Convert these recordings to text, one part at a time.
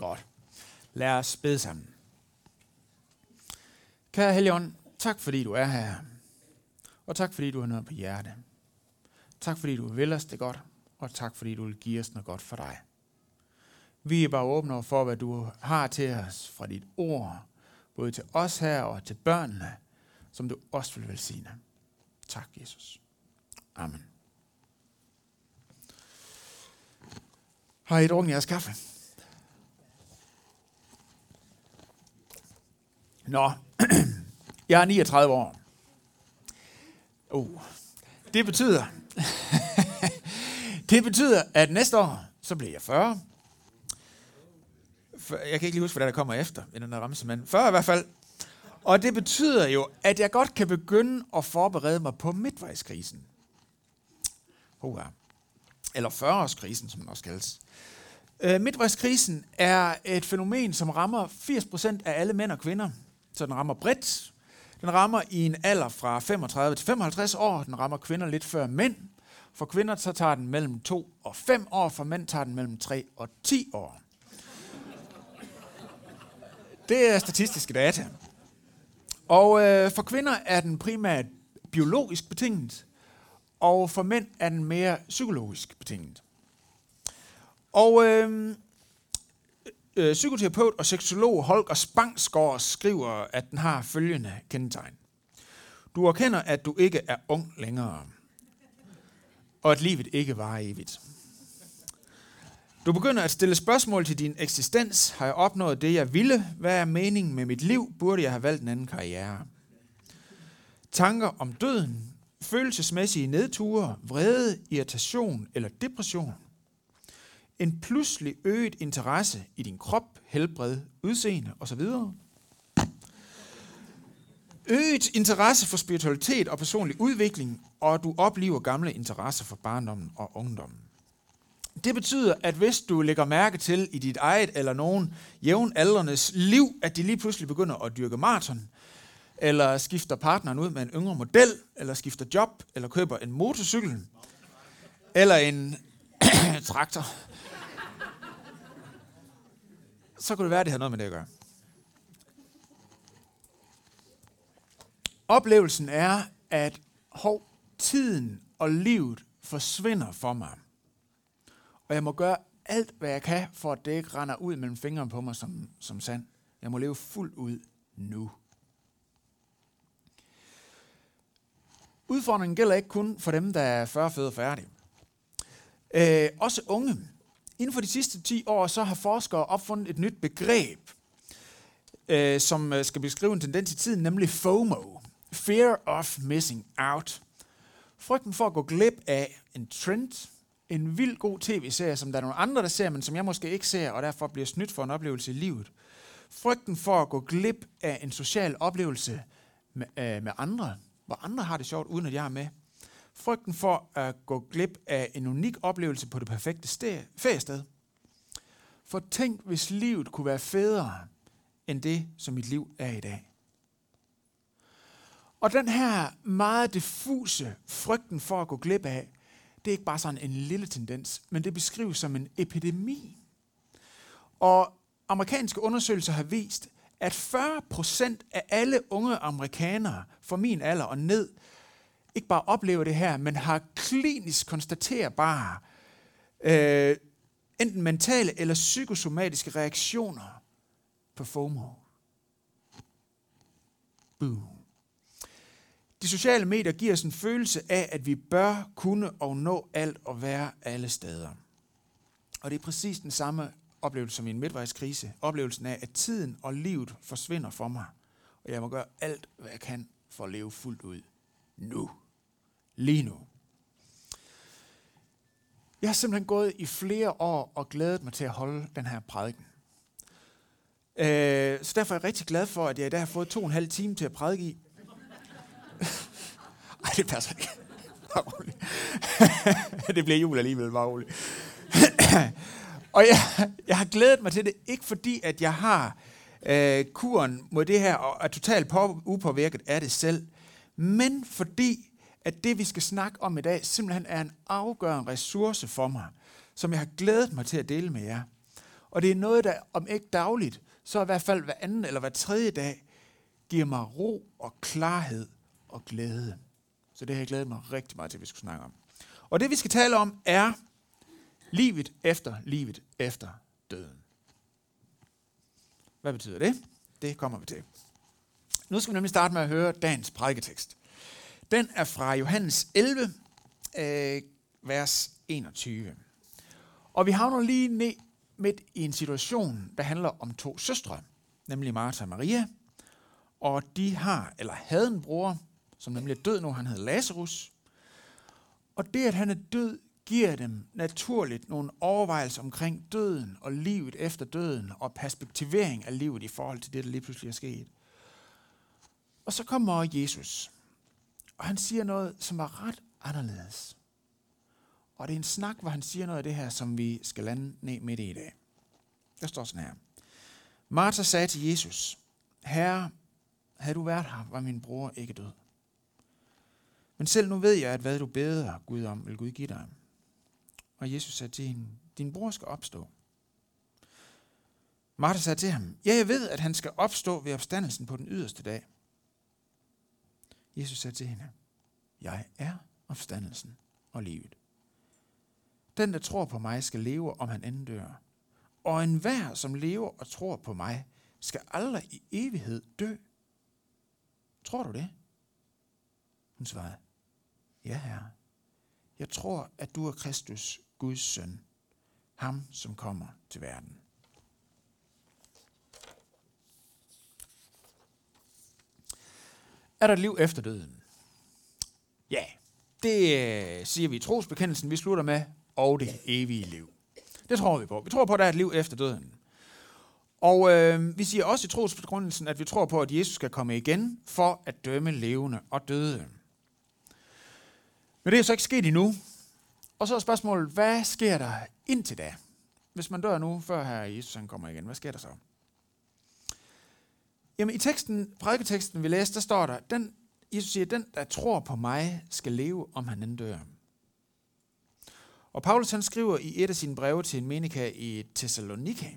Godt. Lad os bede sammen. Kære Helligånd, tak fordi du er her. Og tak fordi du har noget på hjerte. Tak fordi du vil os det godt, og tak fordi du vil give os noget godt for dig. Vi er bare åbne for, hvad du har til os fra dit ord, både til os her og til børnene, som du også vil velsigne. Tak, Jesus. Amen. Har I drukket jeres kaffe? Nå, jeg er 39 år. Oh. Det betyder, det betyder, at næste år, så bliver jeg 40. Jeg kan ikke lige huske, hvad der kommer efter i den her ramse, men 40 i hvert fald. Og det betyder jo, at jeg godt kan begynde at forberede mig på midtvejskrisen. Hurra. Eller 40-årskrisen, som den også kaldes. Øh, midtvejskrisen er et fænomen, som rammer 80% af alle mænd og kvinder. Så den rammer bredt. Den rammer i en alder fra 35 til 55 år. Den rammer kvinder lidt før mænd. For kvinder så tager den mellem 2 og 5 år. For mænd tager den mellem 3 og 10 år. Det er statistiske data. Og øh, for kvinder er den primært biologisk betinget, og for mænd er den mere psykologisk betinget. Og øh, øh, psykoterapeut og seksolog Holger Spangsgaard skriver, at den har følgende kendetegn. Du erkender, at du ikke er ung længere, og at livet ikke var evigt. Du begynder at stille spørgsmål til din eksistens. Har jeg opnået det, jeg ville? Hvad er meningen med mit liv? Burde jeg have valgt en anden karriere? Tanker om døden, følelsesmæssige nedture, vrede, irritation eller depression. En pludselig øget interesse i din krop, helbred, udseende osv. Øget interesse for spiritualitet og personlig udvikling, og du oplever gamle interesser for barndommen og ungdommen. Det betyder, at hvis du lægger mærke til i dit eget eller nogen jævnaldrendes liv, at de lige pludselig begynder at dyrke maraton, eller skifter partneren ud med en yngre model, eller skifter job, eller køber en motorcykel, eller en traktor, så kunne det være, at det havde noget med det at gøre. Oplevelsen er, at hov, tiden og livet forsvinder for mig. Og jeg må gøre alt, hvad jeg kan, for at det ikke render ud mellem fingrene på mig som, som sand. Jeg må leve fuldt ud nu. Udfordringen gælder ikke kun for dem, der er 40 fødder færdige. Øh, også unge. Inden for de sidste 10 år, så har forskere opfundet et nyt begreb, øh, som øh, skal beskrive en tendens i tiden, nemlig FOMO. Fear of missing out. Frygten for at gå glip af en trend, en vild god tv-serie, som der er nogle andre, der ser, men som jeg måske ikke ser, og derfor bliver snydt for en oplevelse i livet. Frygten for at gå glip af en social oplevelse med, øh, med andre, hvor andre har det sjovt, uden at jeg er med. Frygten for at gå glip af en unik oplevelse på det perfekte sted, feriested. For tænk, hvis livet kunne være federe end det, som mit liv er i dag. Og den her meget diffuse frygten for at gå glip af, det er ikke bare sådan en lille tendens, men det beskrives som en epidemi. Og amerikanske undersøgelser har vist, at 40 procent af alle unge amerikanere fra min alder og ned, ikke bare oplever det her, men har klinisk konstaterbare øh, enten mentale eller psykosomatiske reaktioner på FOMO. Boom. De sociale medier giver os en følelse af, at vi bør kunne og nå alt og være alle steder. Og det er præcis den samme oplevelse som i en midtvejskrise. Oplevelsen af, at tiden og livet forsvinder for mig. Og jeg må gøre alt, hvad jeg kan for at leve fuldt ud. Nu. Lige nu. Jeg har simpelthen gået i flere år og glædet mig til at holde den her prædiken. Øh, så derfor er jeg rigtig glad for, at jeg i dag har fået to og en halv time til at prædike i. Ej, det passer ikke. Det bliver jul alligevel, bare roligt. og jeg, jeg har glædet mig til det, ikke fordi, at jeg har øh, kuren mod det her, og er totalt på, upåvirket af det selv, men fordi, at det, vi skal snakke om i dag, simpelthen er en afgørende ressource for mig, som jeg har glædet mig til at dele med jer. Og det er noget, der om ikke dagligt, så i hvert fald hver anden eller hver tredje dag, giver mig ro og klarhed og glæde. Så det har jeg glædet mig rigtig meget til, at vi skulle snakke om. Og det vi skal tale om er livet efter livet efter døden. Hvad betyder det? Det kommer vi til. Nu skal vi nemlig starte med at høre dagens prædiketekst. Den er fra Johannes 11, øh, vers 21. Og vi havner lige ned midt i en situation, der handler om to søstre, nemlig Martha og Maria. Og de har, eller havde en bror, som nemlig er død nu, han hedder Lazarus. Og det, at han er død, giver dem naturligt nogle overvejelser omkring døden og livet efter døden og perspektivering af livet i forhold til det, der lige pludselig er sket. Og så kommer Jesus, og han siger noget, som er ret anderledes. Og det er en snak, hvor han siger noget af det her, som vi skal lande ned midt i i dag. Der står sådan her. Martha sagde til Jesus, Herre, havde du været her, var min bror ikke død. Men selv nu ved jeg, at hvad du beder Gud om, vil Gud give dig. Og Jesus sagde til hende, din bror skal opstå. Martha sagde til ham, ja, jeg ved, at han skal opstå ved opstandelsen på den yderste dag. Jesus sagde til hende, jeg er opstandelsen og livet. Den, der tror på mig, skal leve, om han end dør. Og enhver, som lever og tror på mig, skal aldrig i evighed dø. Tror du det? Hun svarede, ja herre. Jeg tror, at du er Kristus, Guds søn, ham som kommer til verden. Er der et liv efter døden? Ja, det øh, siger vi i trosbekendelsen, vi slutter med, og det evige liv. Det tror vi på. Vi tror på, at der er et liv efter døden. Og øh, vi siger også i trosbegrundelsen, at vi tror på, at Jesus skal komme igen for at dømme levende og døde. Men det er så ikke sket endnu. Og så er spørgsmålet, hvad sker der indtil da? Hvis man dør nu, før her Jesus han kommer igen, hvad sker der så? Jamen i teksten, prædiketeksten vi læste, der står der, den, Jesus siger, den der tror på mig, skal leve, om han end dør. Og Paulus han skriver i et af sine breve til en menika i Thessalonika,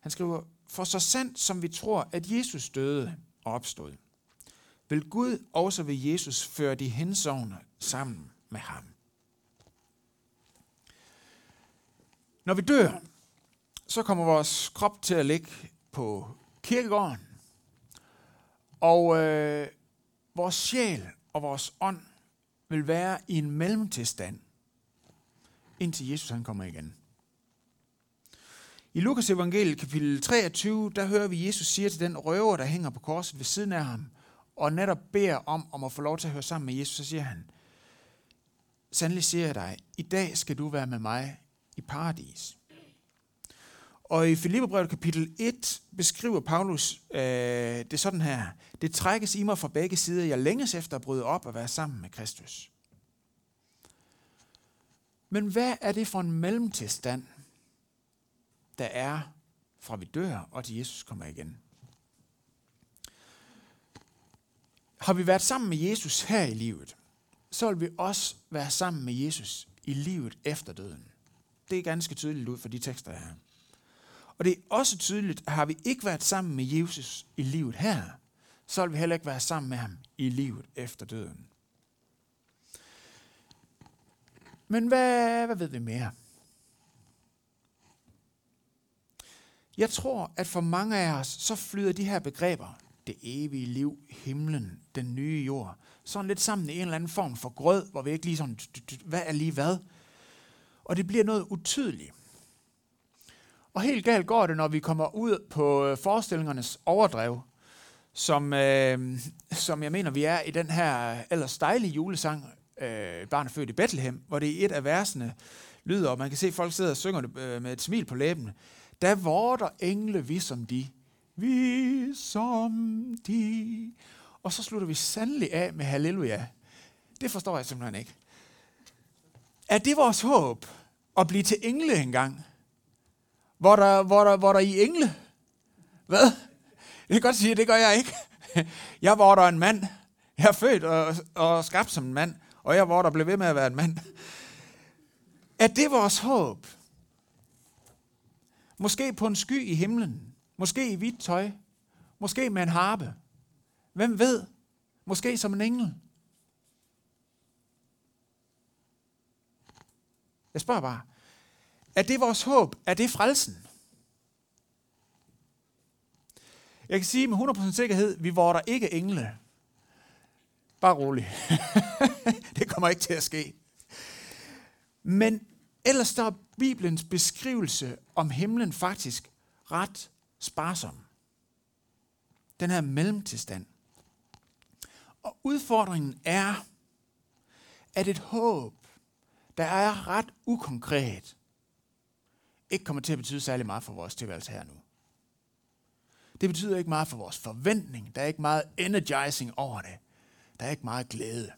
han skriver, for så sandt som vi tror, at Jesus døde og opstod, vil Gud også ved Jesus føre de hensovne sammen med ham. Når vi dør, så kommer vores krop til at ligge på kirkegården, og øh, vores sjæl og vores ånd vil være i en mellemtilstand, indtil Jesus han kommer igen. I Lukas evangeliet kapitel 23, der hører vi, Jesus siger til den røver, der hænger på korset ved siden af ham, og netop beder om, om at få lov til at høre sammen med Jesus, så siger han, Sandelig siger jeg dig, i dag skal du være med mig i paradis. Og i Filipperbrevet kapitel 1 beskriver Paulus øh, det sådan her. Det trækkes i mig fra begge sider. Jeg længes efter at bryde op og være sammen med Kristus. Men hvad er det for en mellemtilstand, der er fra vi dør og til Jesus kommer igen? Har vi været sammen med Jesus her i livet, så vil vi også være sammen med Jesus i livet efter døden. Det er ganske tydeligt ud fra de tekster her. Og det er også tydeligt, at har vi ikke været sammen med Jesus i livet her, så vil vi heller ikke være sammen med ham i livet efter døden. Men hvad, hvad ved vi mere? Jeg tror, at for mange af os, så flyder de her begreber, det evige liv, himlen, den nye jord, sådan lidt sammen i en eller anden form for grød, hvor vi ikke lige sådan, hvad er lige hvad? Og det bliver noget utydeligt. Og helt galt går det, når vi kommer ud på øh, forestillingernes overdrev, som, øh, som jeg mener, vi er i den her ellers dejlige julesang, øh, Barn er født i Bethlehem, hvor det i et af versene lyder, og man kan se, at folk sidder og synger det øh, med et smil på læben. Der vorter engle vi som de. Vi som de. Og så slutter vi sandelig af med halleluja. Det forstår jeg simpelthen ikke. Er det vores håb at blive til engle engang? Hvor der, hvor der, hvor der i engle? Hvad? Jeg kan godt sige, at det gør jeg ikke. Jeg var der en mand. Jeg er født og, og skabt som en mand, og jeg var der blev ved med at være en mand. Er det vores håb? Måske på en sky i himlen. Måske i hvidt tøj. Måske med en harpe. Hvem ved? Måske som en engel. Jeg spørger bare. Er det vores håb? Er det frelsen? Jeg kan sige med 100% sikkerhed, vi der ikke engle. Bare rolig. det kommer ikke til at ske. Men ellers står Bibelens beskrivelse om himlen faktisk ret sparsom. Den her mellemtilstand. Og udfordringen er, at et håb, der er ret ukonkret, ikke kommer til at betyde særlig meget for vores tilværelse her nu. Det betyder ikke meget for vores forventning. Der er ikke meget energizing over det. Der er ikke meget glæde.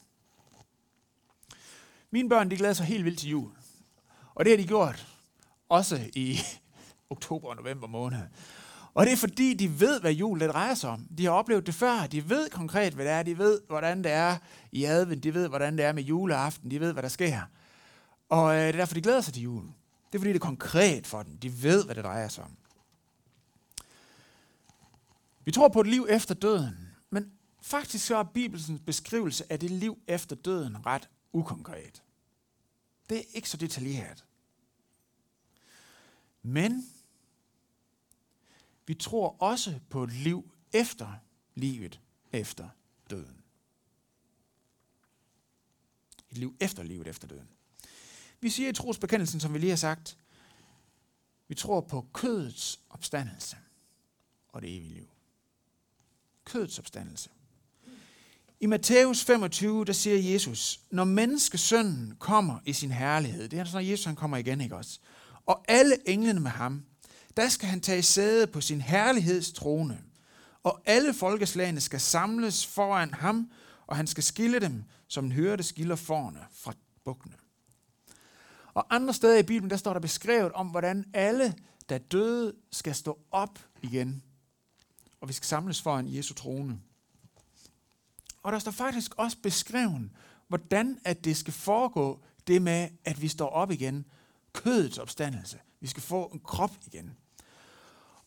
Mine børn, de glæder sig helt vildt til jul. Og det har de gjort også i oktober og november måned. Og det er fordi, de ved, hvad jul det drejer sig om. De har oplevet det før. De ved konkret, hvad det er. De ved, hvordan det er i advent. De ved, hvordan det er med juleaften. De ved, hvad der sker. Og øh, det er derfor, de glæder sig til julen. Det er fordi, det er konkret for dem. De ved, hvad det drejer sig om. Vi tror på et liv efter døden, men faktisk så er Bibelens beskrivelse af det liv efter døden ret ukonkret. Det er ikke så detaljeret. Men vi tror også på et liv efter livet efter døden. Et liv efter livet efter døden. Vi siger i trosbekendelsen, som vi lige har sagt, vi tror på kødets opstandelse og det evige liv. Kødets opstandelse. I Matthæus 25, der siger Jesus, når menneskesønnen kommer i sin herlighed, det er altså, når Jesus han kommer igen, ikke også? Og alle englene med ham, der skal han tage sæde på sin herlighedstrone, og alle folkeslagene skal samles foran ham, og han skal skille dem, som en hørte skiller forne fra bukkene. Og andre steder i Bibelen, der står der beskrevet om, hvordan alle, der døde, skal stå op igen. Og vi skal samles foran Jesu trone. Og der står faktisk også beskrevet, hvordan at det skal foregå, det med, at vi står op igen. Kødets opstandelse. Vi skal få en krop igen.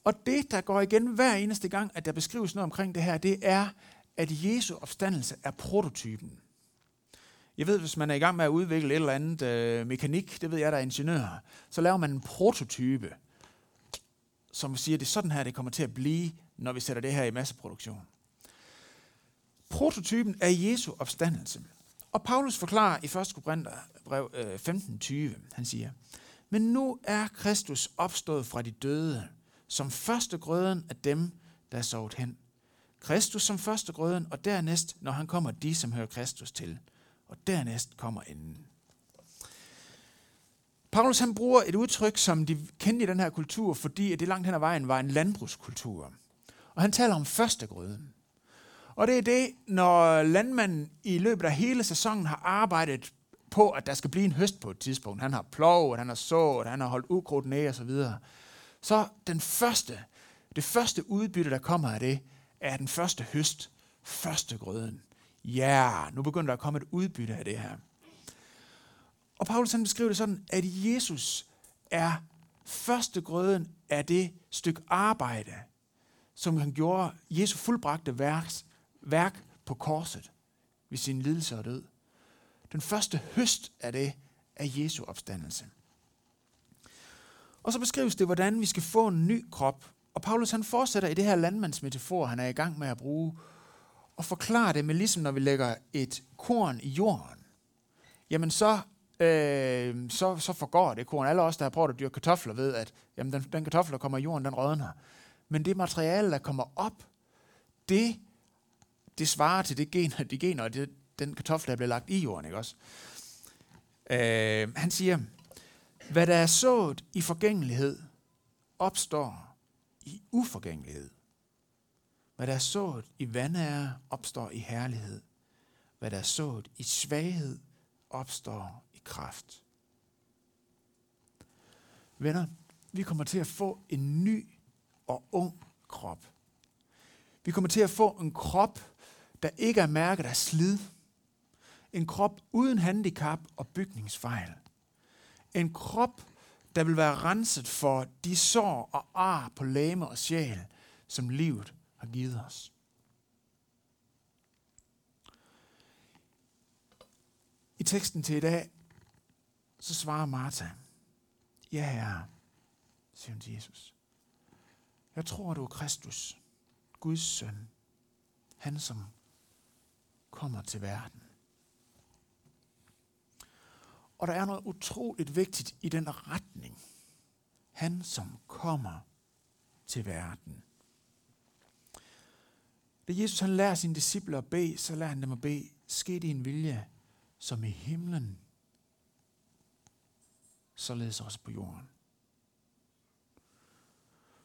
Og det, der går igen hver eneste gang, at der beskrives noget omkring det her, det er, at Jesu opstandelse er prototypen. Jeg ved, hvis man er i gang med at udvikle et eller andet øh, mekanik, det ved jeg, der er ingeniør, så laver man en prototype, som siger, det er sådan her, det kommer til at blive, når vi sætter det her i masseproduktion. Prototypen er Jesu opstandelse. Og Paulus forklarer i 1. Korintherbrev øh, 15.20, han siger, Men nu er Kristus opstået fra de døde, som første grøden af dem, der er sovet hen. Kristus som første grøden, og dernæst, når han kommer, de, som hører Kristus til. Og dernæst kommer enden. Paulus han bruger et udtryk, som de kendte i den her kultur, fordi det langt hen ad vejen var en landbrugskultur. Og han taler om første grøden. Og det er det, når landmanden i løbet af hele sæsonen har arbejdet på, at der skal blive en høst på et tidspunkt. Han har plovet, han har sået, han har holdt ukrudt ned og så videre. Så den første, det første udbytte, der kommer af det, er den første høst, første grøden. Ja, nu begynder der at komme et udbytte af det her. Og Paulus han beskriver det sådan, at Jesus er første grøden af det stykke arbejde, som han gjorde Jesu fuldbragte værks, værk på korset ved sin lidelse og død. Den første høst af det er Jesu opstandelse. Og så beskrives det, hvordan vi skal få en ny krop. Og Paulus han fortsætter i det her landmandsmetafor, han er i gang med at bruge, og forklare det med ligesom når vi lægger et korn i jorden. Jamen så, øh, så, så forgår det korn. Alle os, der har prøvet at dyrke kartofler, ved, at jamen, den, den kartoffel, der kommer i jorden, den rådner. Men det materiale, der kommer op, det det svarer til det gener, de gener, og det, den kartoffel, der bliver lagt i jorden, ikke også? Øh, han siger, hvad der er sået i forgængelighed, opstår i uforgængelighed. Hvad der er sået i vandære, opstår i herlighed. Hvad der er sået i svaghed, opstår i kraft. Venner, vi kommer til at få en ny og ung krop. Vi kommer til at få en krop, der ikke er mærket af slid. En krop uden handicap og bygningsfejl. En krop, der vil være renset for de sår og ar på lame og sjæl, som livet har givet os. I teksten til i dag, så svarer Martha, ja herre, siger hun til Jesus. Jeg tror, du er Kristus, Guds søn, han som kommer til verden. Og der er noget utroligt vigtigt i den retning. Han som kommer til verden. Da Jesus han lærer sine disciple at bede, så lærer han dem at bede, ske din vilje, som i himlen, således også på jorden.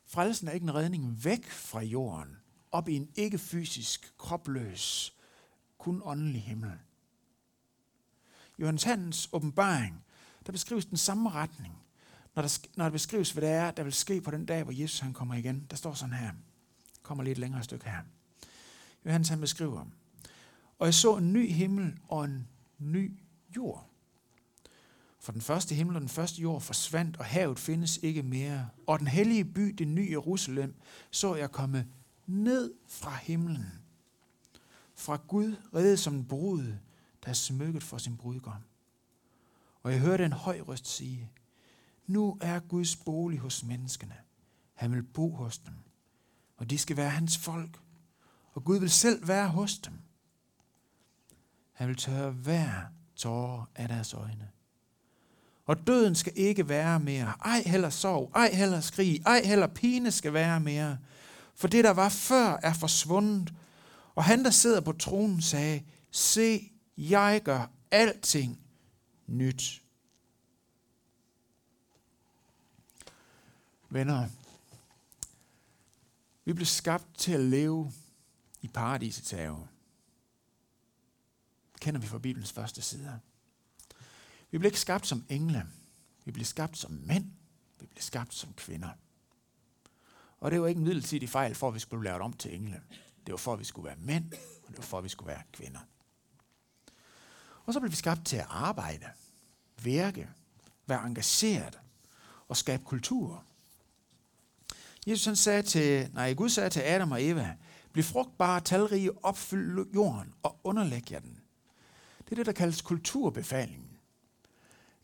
Frelsen er ikke en redning væk fra jorden, op i en ikke-fysisk, kropløs, kun åndelig himmel. I Johannes Hans åbenbaring, der beskrives den samme retning, når der, når der beskrives, hvad det er, der vil ske på den dag, hvor Jesus han kommer igen. Der står sådan her. Kommer lidt længere stykke her. Johannes han beskriver, og jeg så en ny himmel og en ny jord. For den første himmel og den første jord forsvandt, og havet findes ikke mere. Og den hellige by, det nye Jerusalem, så jeg komme ned fra himlen. Fra Gud reddet som en brud, der er smykket for sin brudgom. Og jeg hørte en høj røst sige, nu er Guds bolig hos menneskene. Han vil bo hos dem, og de skal være hans folk, og Gud vil selv være hos dem. Han vil tørre hver tårer af deres øjne. Og døden skal ikke være mere. Ej heller sorg, ej heller skrig, ej heller pine skal være mere. For det, der var før, er forsvundet. Og han, der sidder på tronen, sagde, se, jeg gør alting nyt. Venner, vi blev skabt til at leve i paradisets have. Kender vi fra Bibelens første sider. Vi blev ikke skabt som engle. Vi blev skabt som mænd. Vi blev skabt som kvinder. Og det var ikke en midlertidig fejl, for at vi skulle lave om til engle. Det var for, at vi skulle være mænd, og det var for, at vi skulle være kvinder. Og så blev vi skabt til at arbejde, virke, være engageret og skabe kultur. Jesus han sagde til, nej, Gud sagde til Adam og Eva, bliv frugtbare, talrige, opfyld jorden og underlæg jer den. Det er det, der kaldes kulturbefalingen.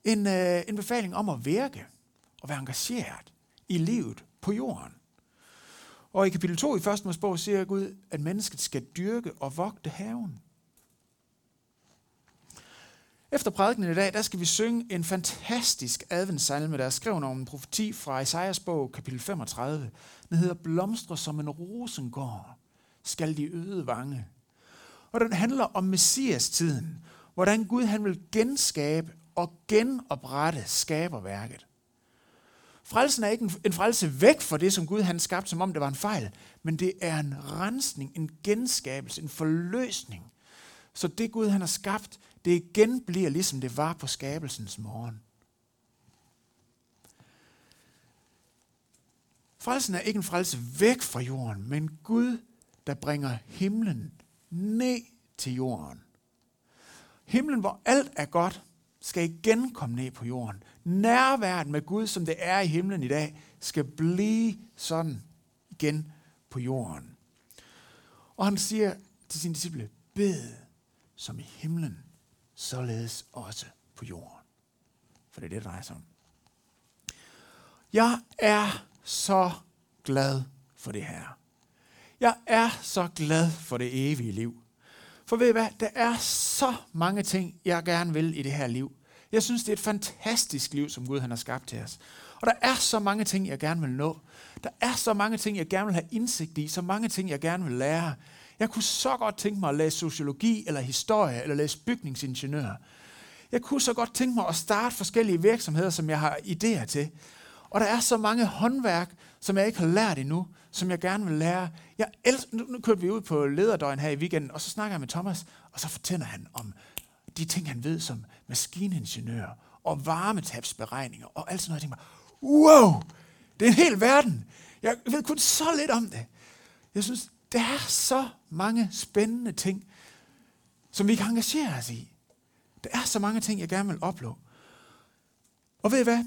En, øh, en befaling om at virke og være engageret i livet på jorden. Og i kapitel 2 i 1. Mosebog siger Gud, at mennesket skal dyrke og vogte haven. Efter prædikenen i dag, der skal vi synge en fantastisk adventssalme, der er skrevet om en profeti fra Isaias bog, kapitel 35. Den hedder Blomstre som en rosengård, skal de øde vange. Og den handler om Messias-tiden, hvordan Gud han vil genskabe og genoprette skaberværket. Frelsen er ikke en, en frelse væk fra det, som Gud han skabte, som om det var en fejl, men det er en rensning, en genskabelse, en forløsning. Så det Gud han har skabt, det igen bliver ligesom det var på skabelsens morgen. Frelsen er ikke en frelse væk fra jorden, men Gud, der bringer himlen ned til jorden. Himlen, hvor alt er godt, skal igen komme ned på jorden. Nærværet med Gud, som det er i himlen i dag, skal blive sådan igen på jorden. Og han siger til sine disciple, bed som i himlen, således også på jorden. For det er det, der drejer sig om. Jeg er så glad for det her. Jeg er så glad for det evige liv. For ved I hvad? Der er så mange ting, jeg gerne vil i det her liv. Jeg synes, det er et fantastisk liv, som Gud han har skabt til os. Og der er så mange ting, jeg gerne vil nå. Der er så mange ting, jeg gerne vil have indsigt i. Så mange ting, jeg gerne vil lære. Jeg kunne så godt tænke mig at læse sociologi, eller historie, eller læse bygningsingeniør. Jeg kunne så godt tænke mig at starte forskellige virksomheder, som jeg har idéer til. Og der er så mange håndværk, som jeg ikke har lært endnu, som jeg gerne vil lære. Jeg elsker, nu, nu kørte vi ud på lederdøgn her i weekenden, og så snakker jeg med Thomas, og så fortæller han om de ting, han ved som maskiningeniør, og varmetabsberegninger, og alt sådan noget. Jeg tænker wow, det er en hel verden. Jeg ved kun så lidt om det. Jeg synes, der er så mange spændende ting, som vi kan engagere os i. Der er så mange ting, jeg gerne vil opleve. Og ved I hvad?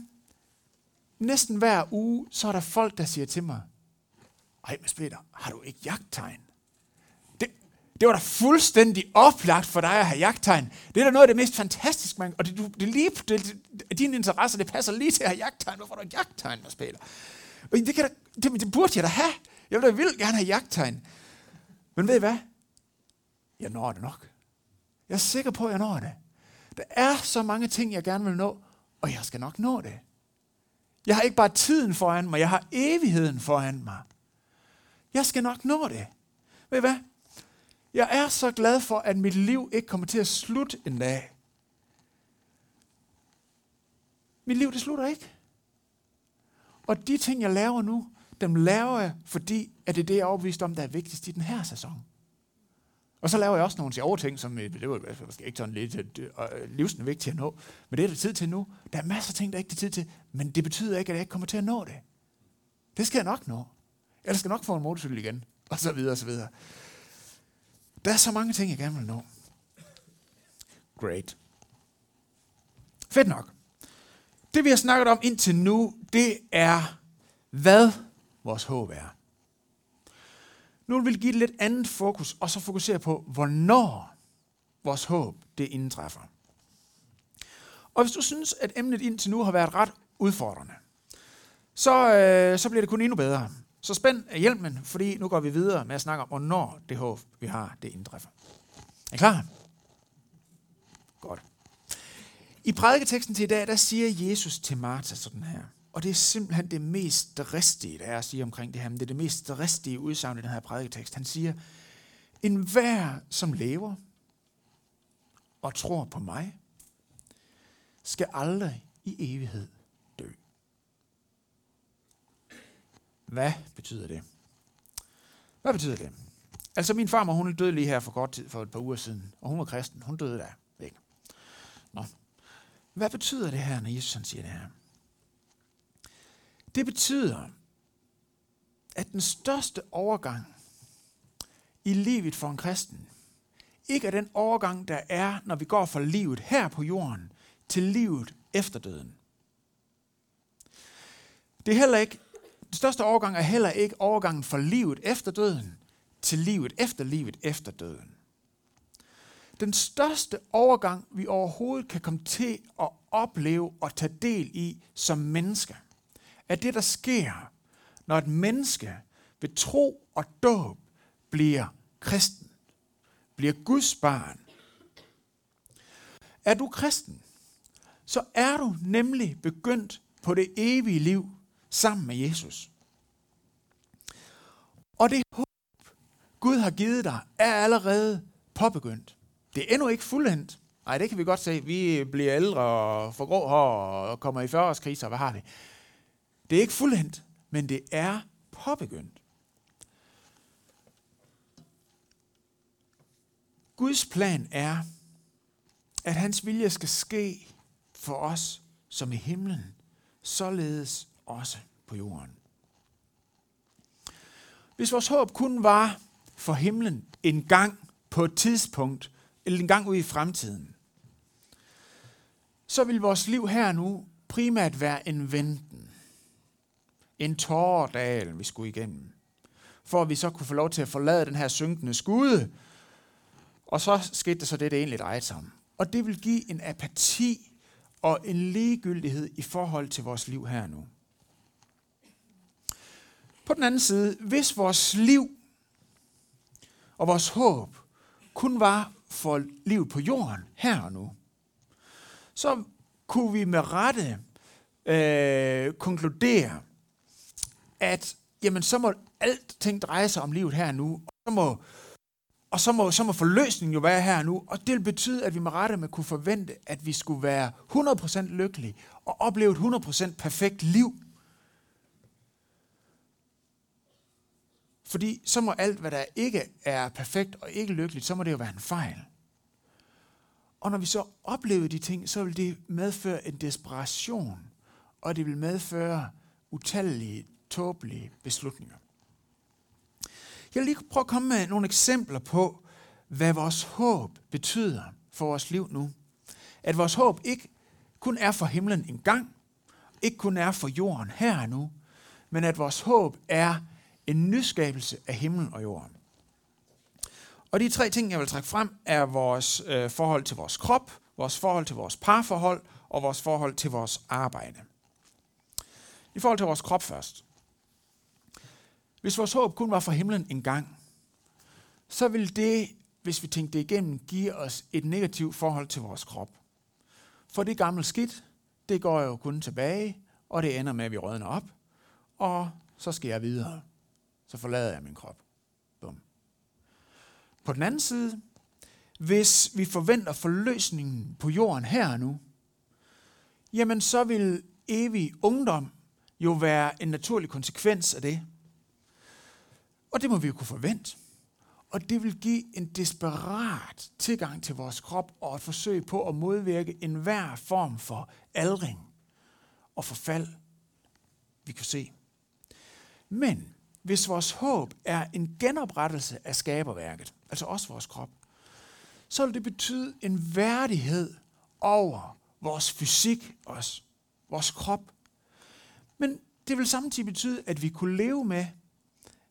Næsten hver uge, så er der folk, der siger til mig, ej, Mads Peter, har du ikke jagttegn? Det, det var da fuldstændig oplagt for dig at have jagttegn. Det er da noget af det mest fantastiske, man, og det, du, det, lige, det, det, dine interesser, det passer lige til at have jagttegn. Hvorfor har du ikke jagttegn, Mads Peter? Det, kan da, det, det burde jeg da have. Jeg vil da vildt gerne have jagttegn. Men ved I hvad? Jeg når det nok. Jeg er sikker på, at jeg når det. Der er så mange ting, jeg gerne vil nå, og jeg skal nok nå det. Jeg har ikke bare tiden foran mig, jeg har evigheden foran mig. Jeg skal nok nå det. Ved I hvad? Jeg er så glad for, at mit liv ikke kommer til at slutte en dag. Mit liv, det slutter ikke. Og de ting, jeg laver nu, dem laver jeg, fordi at det er det, jeg er overbevist om, der er vigtigst i den her sæson. Og så laver jeg også nogle sjove ting, som øh, det var måske ikke sådan lidt øh, øh, livsende vigtigt at nå, men det er der tid til nu. Der er masser af ting, der ikke er tid til, men det betyder ikke, at jeg ikke kommer til at nå det. Det skal jeg nok nå. Jeg skal nok få en motorcykel igen, og så videre, og så videre. Der er så mange ting, jeg gerne vil nå. Great. Fedt nok. Det vi har snakket om indtil nu, det er, hvad vores håb er. Nu vil vi give det lidt andet fokus, og så fokusere på, hvornår vores håb det indtræffer. Og hvis du synes, at emnet indtil nu har været ret udfordrende, så, øh, så bliver det kun endnu bedre. Så spænd hjelmen, fordi nu går vi videre med at snakke om, hvornår det håb, vi har, det indtræffer. Er I klar? Godt. I prædiketeksten til i dag, der siger Jesus til Martha sådan her. Og det er simpelthen det mest dristige, der er at sige omkring det her. Men det er det mest dristige udsagn i den her prædiketekst. Han siger, en hver, som lever og tror på mig, skal aldrig i evighed dø. Hvad betyder det? Hvad betyder det? Altså min farmor, hun døde lige her for kort tid, for et par uger siden, og hun var kristen. Hun døde der væk. Nå. Hvad betyder det her, når Jesus han siger det her? Det betyder, at den største overgang i livet for en kristen, ikke er den overgang, der er, når vi går fra livet her på jorden til livet efter døden. Det er heller ikke, den største overgang er heller ikke overgangen fra livet efter døden til livet efter livet efter døden. Den største overgang, vi overhovedet kan komme til at opleve og tage del i som mennesker – at det, der sker, når et menneske ved tro og dåb bliver kristen, bliver Guds barn. Er du kristen, så er du nemlig begyndt på det evige liv sammen med Jesus. Og det håb, Gud har givet dig, er allerede påbegyndt. Det er endnu ikke fuldendt. Nej, det kan vi godt se. Vi bliver ældre og får grå hår og kommer i 40-årskriser. Hvad har vi? Det er ikke fuldendt, men det er påbegyndt. Guds plan er, at hans vilje skal ske for os som i himlen, således også på jorden. Hvis vores håb kun var for himlen en gang på et tidspunkt, eller en gang ude i fremtiden, så vil vores liv her nu primært være en venten en tårdal, vi skulle igennem, for at vi så kunne få lov til at forlade den her synkende skude. Og så skete der så det, det egentlig drejede sig om. Og det vil give en apati og en ligegyldighed i forhold til vores liv her nu. På den anden side, hvis vores liv og vores håb kun var for livet på jorden her og nu, så kunne vi med rette øh, konkludere, at jamen, så må alting dreje sig om livet her nu, og så må, og så må, så må forløsningen jo være her nu, og det vil betyde, at vi med rette med kunne forvente, at vi skulle være 100% lykkelige og opleve et 100% perfekt liv. Fordi så må alt, hvad der ikke er perfekt og ikke lykkeligt, så må det jo være en fejl. Og når vi så oplever de ting, så vil det medføre en desperation, og det vil medføre utallige tåbelige beslutninger. Jeg vil lige prøve at komme med nogle eksempler på, hvad vores håb betyder for vores liv nu. At vores håb ikke kun er for himlen en gang, ikke kun er for jorden her og nu, men at vores håb er en nyskabelse af himlen og jorden. Og de tre ting, jeg vil trække frem, er vores øh, forhold til vores krop, vores forhold til vores parforhold og vores forhold til vores arbejde. I forhold til vores krop først. Hvis vores håb kun var for himlen en gang, så vil det, hvis vi tænkte det igennem, give os et negativt forhold til vores krop. For det gamle skidt, det går jo kun tilbage, og det ender med, at vi rådner op, og så skal jeg videre. Så forlader jeg min krop. Bum. På den anden side, hvis vi forventer forløsningen på jorden her og nu, jamen så vil evig ungdom jo være en naturlig konsekvens af det. Og det må vi jo kunne forvente. Og det vil give en desperat tilgang til vores krop og et forsøg på at modvirke enhver form for aldring og forfald, vi kan se. Men hvis vores håb er en genoprettelse af skaberværket, altså også vores krop, så vil det betyde en værdighed over vores fysik også, vores krop. Men det vil samtidig betyde, at vi kunne leve med,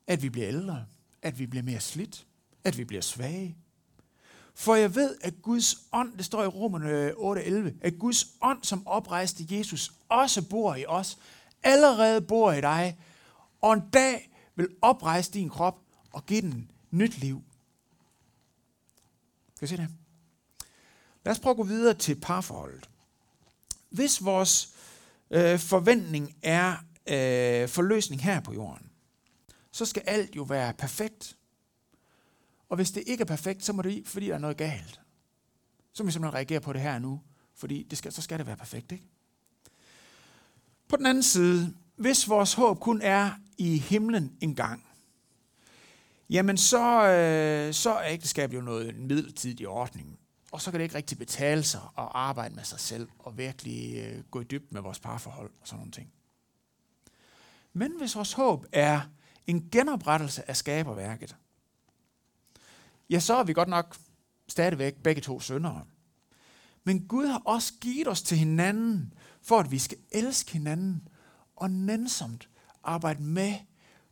at vi bliver ældre, at vi bliver mere slidt, at vi bliver svage. For jeg ved, at Guds ånd, det står i Romerne øh, 8:11, at Guds ånd, som oprejste Jesus, også bor i os, allerede bor i dig, og en dag vil oprejse din krop og give den nyt liv. Kan I se det? Lad os prøve at gå videre til parforholdet. Hvis vores øh, forventning er øh, forløsning her på jorden, så skal alt jo være perfekt. Og hvis det ikke er perfekt, så må det fordi der er noget galt. Så må vi simpelthen reagere på det her nu, fordi det skal, så skal det være perfekt, ikke? På den anden side, hvis vores håb kun er i himlen engang, jamen så, øh, så er ægteskab jo noget en midlertidig ordning. Og så kan det ikke rigtig betale sig at arbejde med sig selv og virkelig øh, gå i dybden med vores parforhold og sådan nogle ting. Men hvis vores håb er en genoprettelse af skaberværket, ja, så er vi godt nok stadigvæk begge to syndere. Men Gud har også givet os til hinanden, for at vi skal elske hinanden og nænsomt arbejde med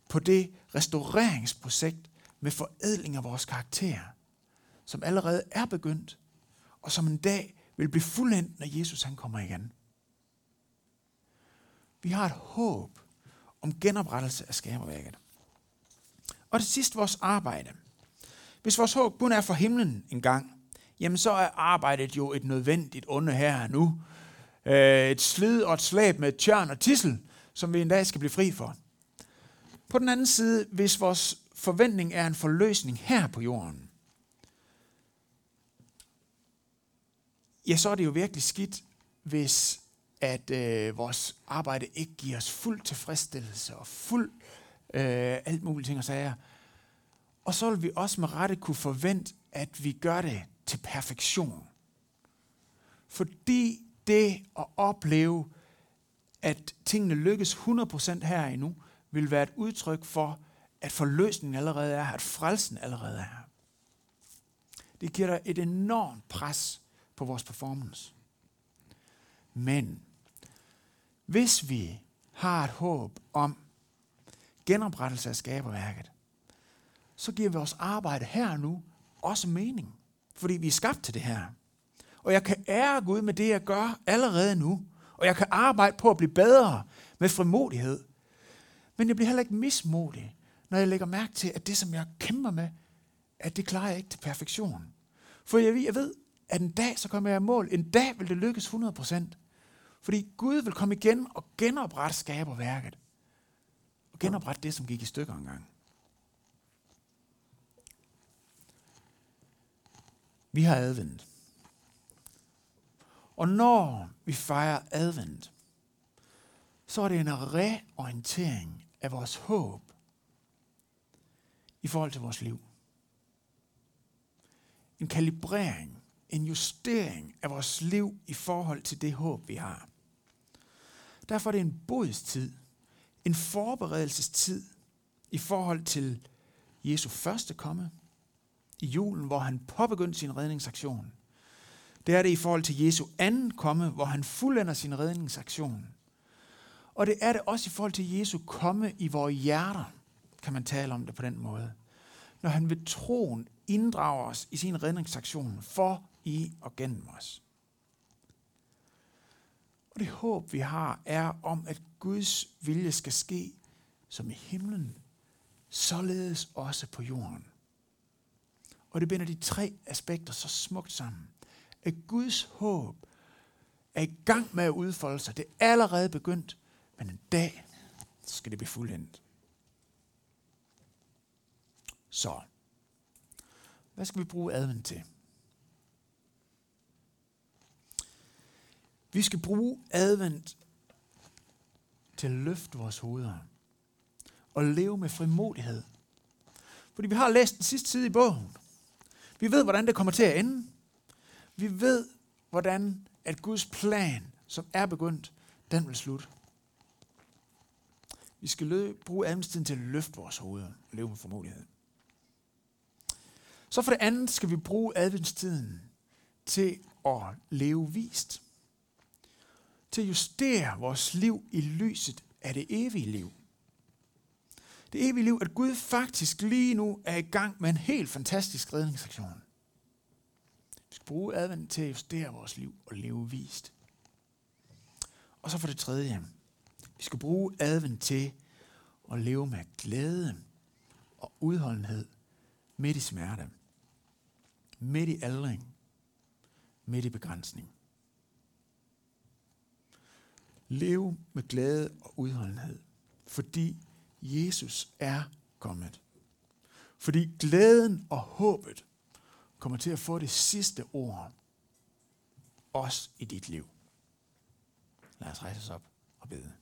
på det restaureringsprojekt med forædling af vores karakter, som allerede er begyndt, og som en dag vil blive fuldendt, når Jesus han kommer igen. Vi har et håb om genoprettelse af skaberværket. Og det sidste vores arbejde. Hvis vores håb kun er for himlen en gang, jamen så er arbejdet jo et nødvendigt onde her nu. Øh, et slid og et slæb med tjørn og tissel, som vi en dag skal blive fri for. På den anden side, hvis vores forventning er en forløsning her på jorden, ja, så er det jo virkelig skidt, hvis at øh, vores arbejde ikke giver os fuld tilfredsstillelse og fuld øh, Øh, alt muligt ting og sager. Og så vil vi også med rette kunne forvente, at vi gør det til perfektion. Fordi det at opleve, at tingene lykkes 100% her endnu, vil være et udtryk for, at forløsningen allerede er her, at frelsen allerede er her. Det giver dig et enormt pres på vores performance. Men hvis vi har et håb om genoprettelse af skaberværket, så giver vores arbejde her og nu også mening. Fordi vi er skabt til det her. Og jeg kan ære Gud med det, jeg gør allerede nu. Og jeg kan arbejde på at blive bedre med frimodighed. Men jeg bliver heller ikke mismodig, når jeg lægger mærke til, at det, som jeg kæmper med, at det klarer jeg ikke til perfektion. For jeg ved, jeg ved at en dag, så kommer jeg i mål. En dag vil det lykkes 100%. Fordi Gud vil komme igen og genoprette skaberværket. Og genoprette det, som gik i stykker engang. Vi har advendt. Og når vi fejrer advent, så er det en reorientering af vores håb i forhold til vores liv. En kalibrering, en justering af vores liv i forhold til det håb, vi har. Derfor er det en bodstid, en forberedelsestid i forhold til Jesu første komme i julen, hvor han påbegyndte sin redningsaktion. Det er det i forhold til Jesu anden komme, hvor han fuldender sin redningsaktion. Og det er det også i forhold til Jesu komme i vores hjerter, kan man tale om det på den måde. Når han ved troen inddrager os i sin redningsaktion for, i og gennem os. Og det håb, vi har, er om, at Guds vilje skal ske som i himlen, således også på jorden. Og det binder de tre aspekter så smukt sammen. At Guds håb er i gang med at udfolde sig. Det er allerede begyndt, men en dag skal det blive fuldendt. Så, hvad skal vi bruge advent til? Vi skal bruge advent til at løfte vores hoveder og leve med frimodighed. Fordi vi har læst den sidste side i bogen. Vi ved, hvordan det kommer til at ende. Vi ved, hvordan at Guds plan, som er begyndt, den vil slutte. Vi skal løbe, bruge adventstiden til at løfte vores hoveder og leve med formodighed. Så for det andet skal vi bruge adventstiden til at leve vist. Til at justere vores liv i lyset af det evige liv. Det evige liv, at Gud faktisk lige nu er i gang med en helt fantastisk redningsaktion. Vi skal bruge advent til at justere vores liv og leve vist. Og så for det tredje, vi skal bruge advent til at leve med glæde og udholdenhed midt i smerte, midt i aldring, midt i begrænsning. Lev med glæde og udholdenhed, fordi Jesus er kommet. Fordi glæden og håbet kommer til at få det sidste ord, også i dit liv. Lad os rejse os op og bede.